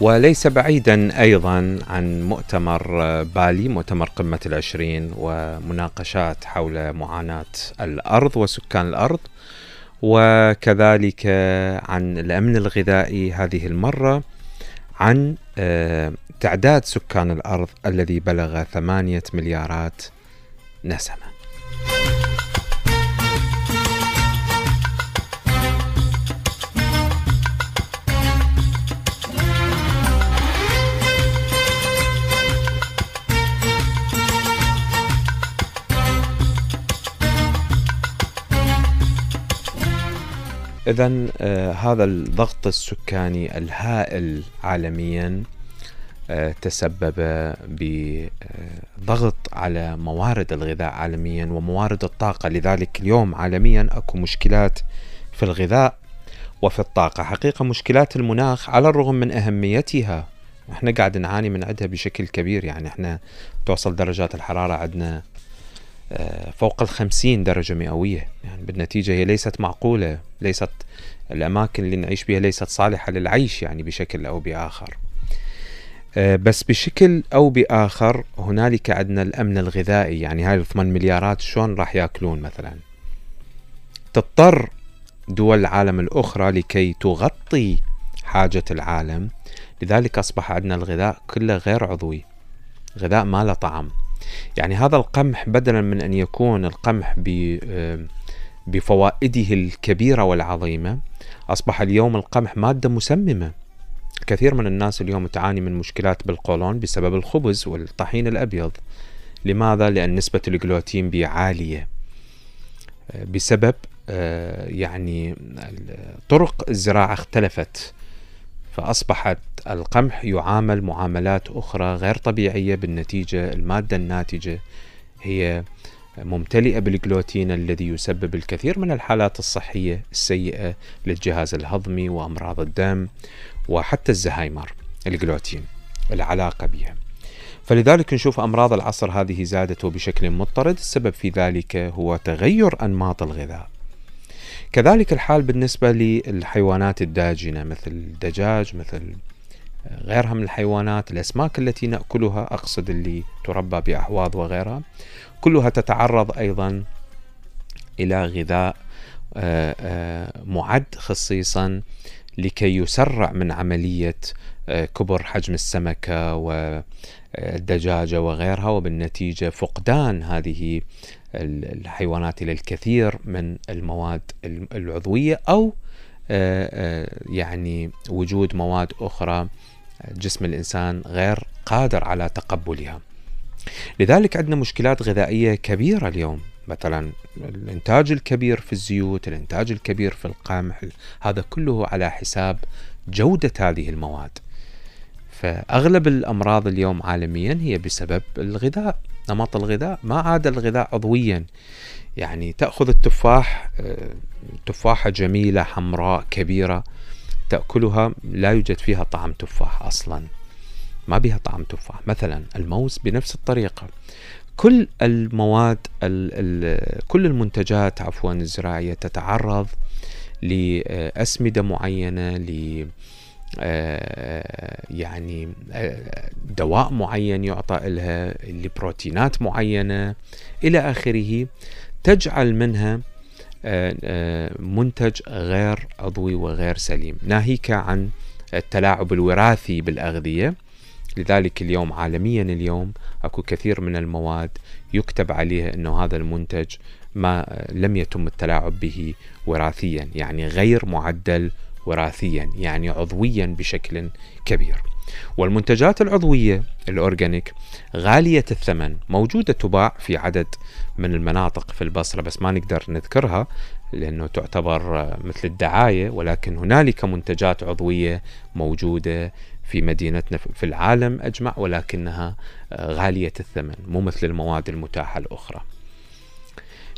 وليس بعيدا أيضا عن مؤتمر بالي مؤتمر قمة العشرين ومناقشات حول معاناة الأرض وسكان الأرض وكذلك عن الأمن الغذائي هذه المرة عن آه، تعداد سكان الأرض الذي بلغ ثمانية مليارات نسمة. إذا آه هذا الضغط السكاني الهائل عالميا آه تسبب بضغط على موارد الغذاء عالميا وموارد الطاقة. لذلك اليوم عالميا أكو مشكلات في الغذاء وفي الطاقة. حقيقة مشكلات المناخ على الرغم من أهميتها. إحنا قاعد نعاني من عندها بشكل كبير. يعني إحنا توصل درجات الحرارة عندنا آه، فوق الخمسين درجة مئوية. يعني بالنتيجة هي ليست معقولة ليست الأماكن اللي نعيش بها ليست صالحة للعيش يعني بشكل أو بآخر. آه، بس بشكل أو بآخر هنالك عندنا الأمن الغذائي. يعني هاي 8 مليارات شلون راح يأكلون مثلا؟ تضطر دول العالم الأخرى لكي تغطي حاجة العالم. لذلك أصبح عندنا الغذاء كله غير عضوي غذاء ما له طعم. يعني هذا القمح بدلا من أن يكون القمح بفوائده الكبيرة والعظيمة أصبح اليوم القمح مادة مسممة. كثير من الناس اليوم تعاني من مشكلات بالقولون بسبب الخبز والطحين الأبيض. لماذا؟ لأن نسبة الجلوتين به عالية. بسبب آه، يعني طرق الزراعة اختلفت. فأصبحت القمح يعامل معاملات أخرى غير طبيعية بالنتيجة المادة الناتجة هي ممتلئة بالجلوتين الذي يسبب الكثير من الحالات الصحية السيئة للجهاز الهضمي وأمراض الدم وحتى الزهايمر الجلوتين العلاقة بها. فلذلك نشوف أمراض العصر هذه زادت وبشكل مضطرد السبب في ذلك هو تغير أنماط الغذاء. كذلك الحال بالنسبة للحيوانات الداجنة مثل الدجاج مثل غيرها من الحيوانات الأسماك التي نأكلها أقصد اللي تربى بأحواض وغيرها كلها تتعرض أيضا إلى غذاء آه، آه، معد خصيصا لكي يسرع من عملية آه، كبر حجم السمكة والدجاجة وغيرها وبالنتيجة فقدان هذه الحيوانات إلى الكثير من المواد العضوية أو يعني وجود مواد أخرى جسم الإنسان غير قادر على تقبلها. لذلك عندنا مشكلات غذائية كبيرة اليوم. مثلا الإنتاج الكبير في الزيوت الإنتاج الكبير في القمح هذا كله على حساب جودة هذه المواد. فأغلب الأمراض اليوم عالميا هي بسبب الغذاء نمط الغذاء. ما عاد الغذاء عضويا. يعني تأخذ التفاح آه، تفاحة جميلة حمراء كبيرة تأكلها لا يوجد فيها طعم تفاح أصلا. ما بها طعم تفاح. مثلا الموز بنفس الطريقة. كل المواد ال ال كل المنتجات عفوا الزراعية تتعرض لأسمدة معينة ل يعني آه، دواء معين يعطى لها لبروتينات معينة إلى آخره. تجعل منها آه، منتج غير عضوي وغير سليم. ناهيك عن التلاعب الوراثي بالأغذية. لذلك اليوم عالميا اليوم أكو كثير من المواد يكتب عليها إنه هذا المنتج ما لم يتم التلاعب به وراثيا. يعني غير معدل وراثيا يعني عضويا بشكل كبير. والمنتجات العضوية الأورجانيك غالية الثمن موجودة تباع في عدد من المناطق في البصرة بس ما نقدر نذكرها لأنه تعتبر مثل الدعاية ولكن هنالك منتجات عضوية موجودة في مدينتنا في العالم أجمع ولكنها غالية الثمن مو مثل المواد المتاحة الأخرى.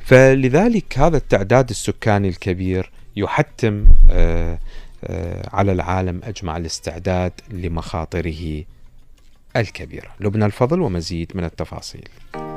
فلذلك هذا التعداد السكاني الكبير يحتم آه، آه، على العالم أجمع الاستعداد لمخاطره الكبيرة. لبنى الفضل ومزيد من التفاصيل.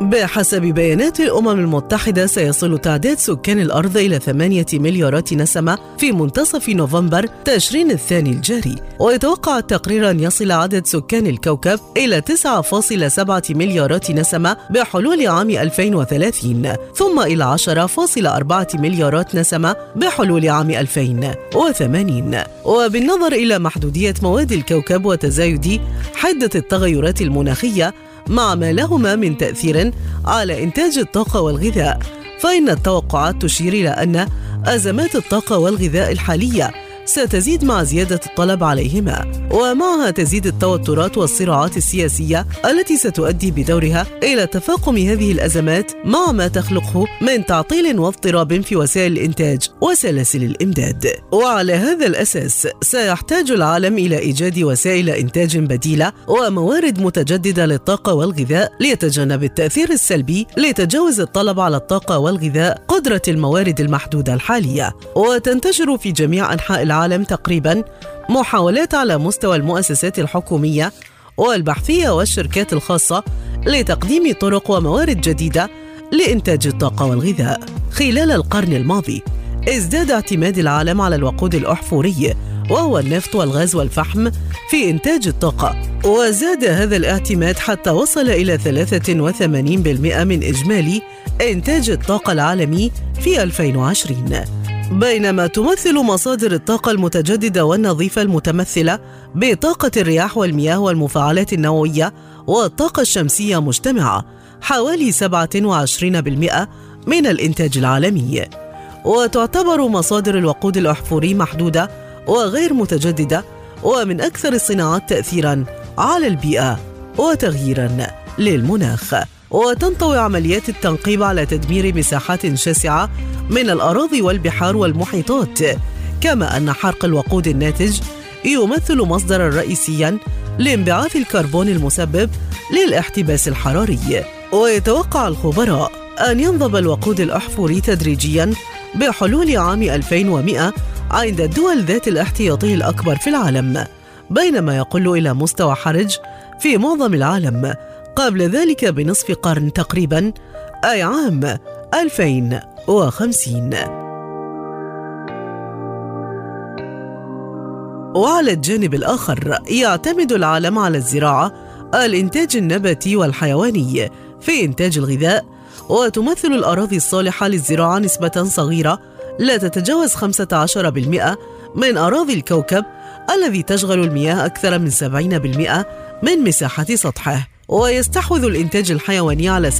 بحسب بيانات الأمم المتحدة سيصل تعداد سكان الأرض إلى ثمانية مليارات نسمة في منتصف نوفمبر تشرين الثاني الجاري. ويتوقع التقرير أن يصل عدد سكان الكوكب إلى 9.7 مليارات نسمة بحلول عام 2030 ثم إلى 10.4 مليارات نسمة بحلول عام 2080 وبالنظر إلى محدودية مواد الكوكب وتزايد حدة التغيرات المناخية مع ما لهما من تأثير على إنتاج الطاقة والغذاء فإن التوقعات تشير إلى أن أزمات الطاقة والغذاء الحالية ستزيد مع زيادة الطلب عليهما. ومعها تزيد التوترات والصراعات السياسية التي ستؤدي بدورها إلى تفاقم هذه الأزمات مع ما تخلقه من تعطيل واضطراب في وسائل الإنتاج وسلاسل الإمداد. وعلى هذا الأساس سيحتاج العالم إلى إيجاد وسائل إنتاج بديلة وموارد متجددة للطاقة والغذاء ليتجنب التأثير السلبي لتجاوز الطلب على الطاقة والغذاء قدرة الموارد المحدودة الحالية. وتنتشر في جميع أنحاء العالم تقريبا محاولات على مستوى المؤسسات الحكومية والبحثية والشركات الخاصة لتقديم طرق وموارد جديدة لإنتاج الطاقة والغذاء. خلال القرن الماضي ازداد اعتماد العالم على الوقود الأحفوري وهو النفط والغاز والفحم في إنتاج الطاقة. وزاد هذا الاعتماد حتى وصل إلى 83% من إجمالي إنتاج الطاقة العالمي في 2020 بينما تمثل مصادر الطاقة المتجددة والنظيفة المتمثلة بطاقة الرياح والمياه والمفاعلات النووية والطاقة الشمسية مجتمعة حوالي 27% من الإنتاج العالمي. وتعتبر مصادر الوقود الأحفوري محدودة وغير متجددة ومن أكثر الصناعات تأثيراً على البيئة وتغييراً للمناخ. وتنطوي عمليات التنقيب على تدمير مساحات شاسعة من الأراضي والبحار والمحيطات. كما أن حرق الوقود الناتج يمثل مصدرا رئيسيا لانبعاث الكربون المسبب للاحتباس الحراري. ويتوقع الخبراء أن ينضب الوقود الأحفوري تدريجيا بحلول عام 2100 عند الدول ذات الاحتياطي الأكبر في العالم بينما يقل إلى مستوى حرج في معظم العالم. قبل ذلك بنصف قرن تقريبا أي عام 2050 وعلى الجانب الآخر يعتمد العالم على الزراعة الإنتاج النباتي والحيواني في إنتاج الغذاء وتمثل الأراضي الصالحة للزراعة نسبة صغيرة لا تتجاوز 15% من أراضي الكوكب الذي تشغل المياه أكثر من 70% من مساحة سطحه. ويستحوذ الإنتاج الحيواني على 77%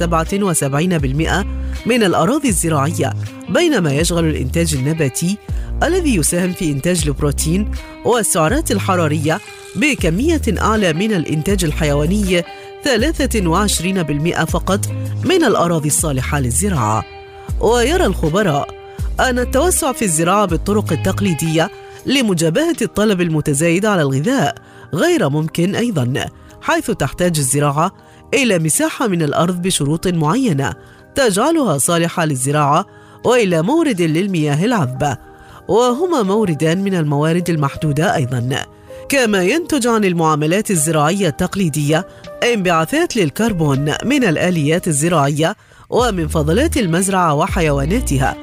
من الأراضي الزراعية بينما يشغل الإنتاج النباتي الذي يساهم في إنتاج البروتين والسعرات الحرارية بكمية أعلى من الإنتاج الحيواني 23% فقط من الأراضي الصالحة للزراعة. ويرى الخبراء أن التوسع في الزراعة بالطرق التقليدية لمجابهة الطلب المتزايد على الغذاء غير ممكن أيضاً. حيث تحتاج الزراعة إلى مساحة من الأرض بشروط معينة تجعلها صالحة للزراعة وإلى مورد للمياه العذبة وهما موردان من الموارد المحدودة أيضا. كما ينتج عن المعاملات الزراعية التقليدية انبعاثات للكربون من الآليات الزراعية ومن فضلات المزرعة وحيواناتها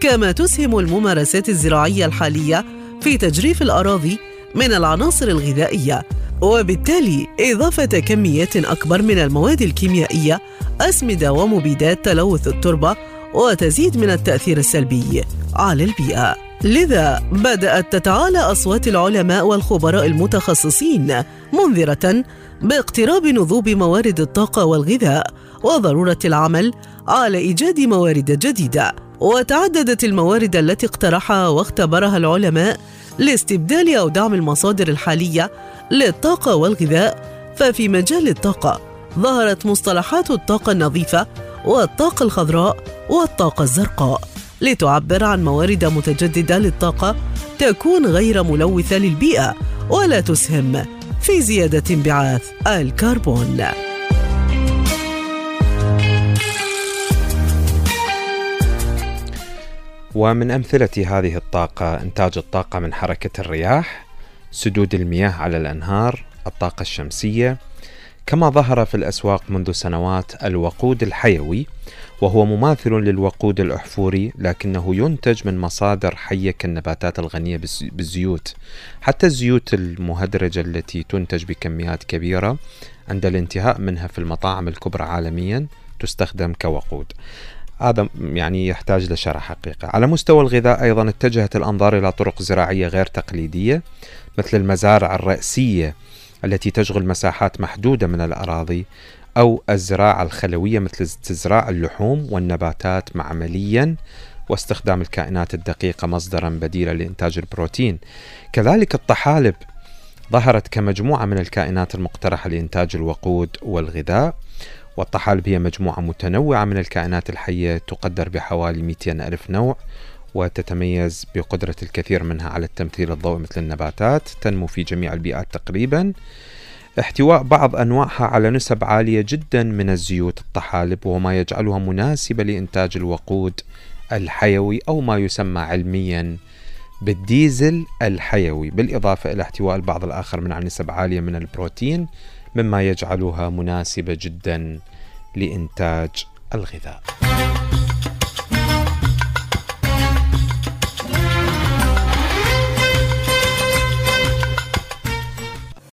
كما تسهم الممارسات الزراعية الحالية في تجريف الأراضي من العناصر الغذائية وبالتالي إضافة كميات أكبر من المواد الكيميائية أسمدة ومبيدات تلوث التربة وتزيد من التأثير السلبي على البيئة. لذا بدأت تتعالى أصوات العلماء والخبراء المتخصصين منذرة باقتراب نضوب موارد الطاقة والغذاء وضرورة العمل على إيجاد موارد جديدة وتعددت الموارد التي اقترحها واختبرها العلماء لاستبدال أو دعم المصادر الحالية للطاقة والغذاء ففي مجال الطاقة ظهرت مصطلحات الطاقة النظيفة والطاقة الخضراء والطاقة الزرقاء لتعبر عن موارد متجددة للطاقة تكون غير ملوثة للبيئة ولا تسهم في زيادة انبعاث الكربون. ومن أمثلة هذه الطاقة إنتاج الطاقة من حركة الرياح، سدود المياه على الأنهار، الطاقة الشمسية، كما ظهر في الأسواق منذ سنوات الوقود الحيوي وهو مماثل للوقود الأحفوري لكنه ينتج من مصادر حية كالنباتات الغنية بالزيوت. حتى الزيوت المهدرجة التي تنتج بكميات كبيرة عند الانتهاء منها في المطاعم الكبرى عالميا تستخدم كوقود. هذا يعني يحتاج لشرح حقيقة. على مستوى الغذاء أيضا اتجهت الأنظار إلى طرق زراعية غير تقليدية مثل المزارع الرأسية التي تشغل مساحات محدودة من الأراضي أو الزراعة الخلوية مثل استزراع اللحوم والنباتات معمليا واستخدام الكائنات الدقيقة مصدرا بديلا لإنتاج البروتين. كذلك الطحالب ظهرت كمجموعة من الكائنات المقترحة لإنتاج الوقود والغذاء. والطحالب هي مجموعة متنوعة من الكائنات الحية تقدر بحوالي 200 ألف نوع وتتميز بقدرة الكثير منها على التمثيل الضوئي مثل النباتات تنمو في جميع البيئات تقريبا. احتواء بعض أنواعها على نسب عالية جدا من الزيوت الطحالب وما يجعلها مناسبة لإنتاج الوقود الحيوي أو ما يسمى علميا بالديزل الحيوي. بالإضافة إلى احتواء البعض الآخر من نسب عالية من البروتين مما يجعلها مناسبة جدا لإنتاج الغذاء.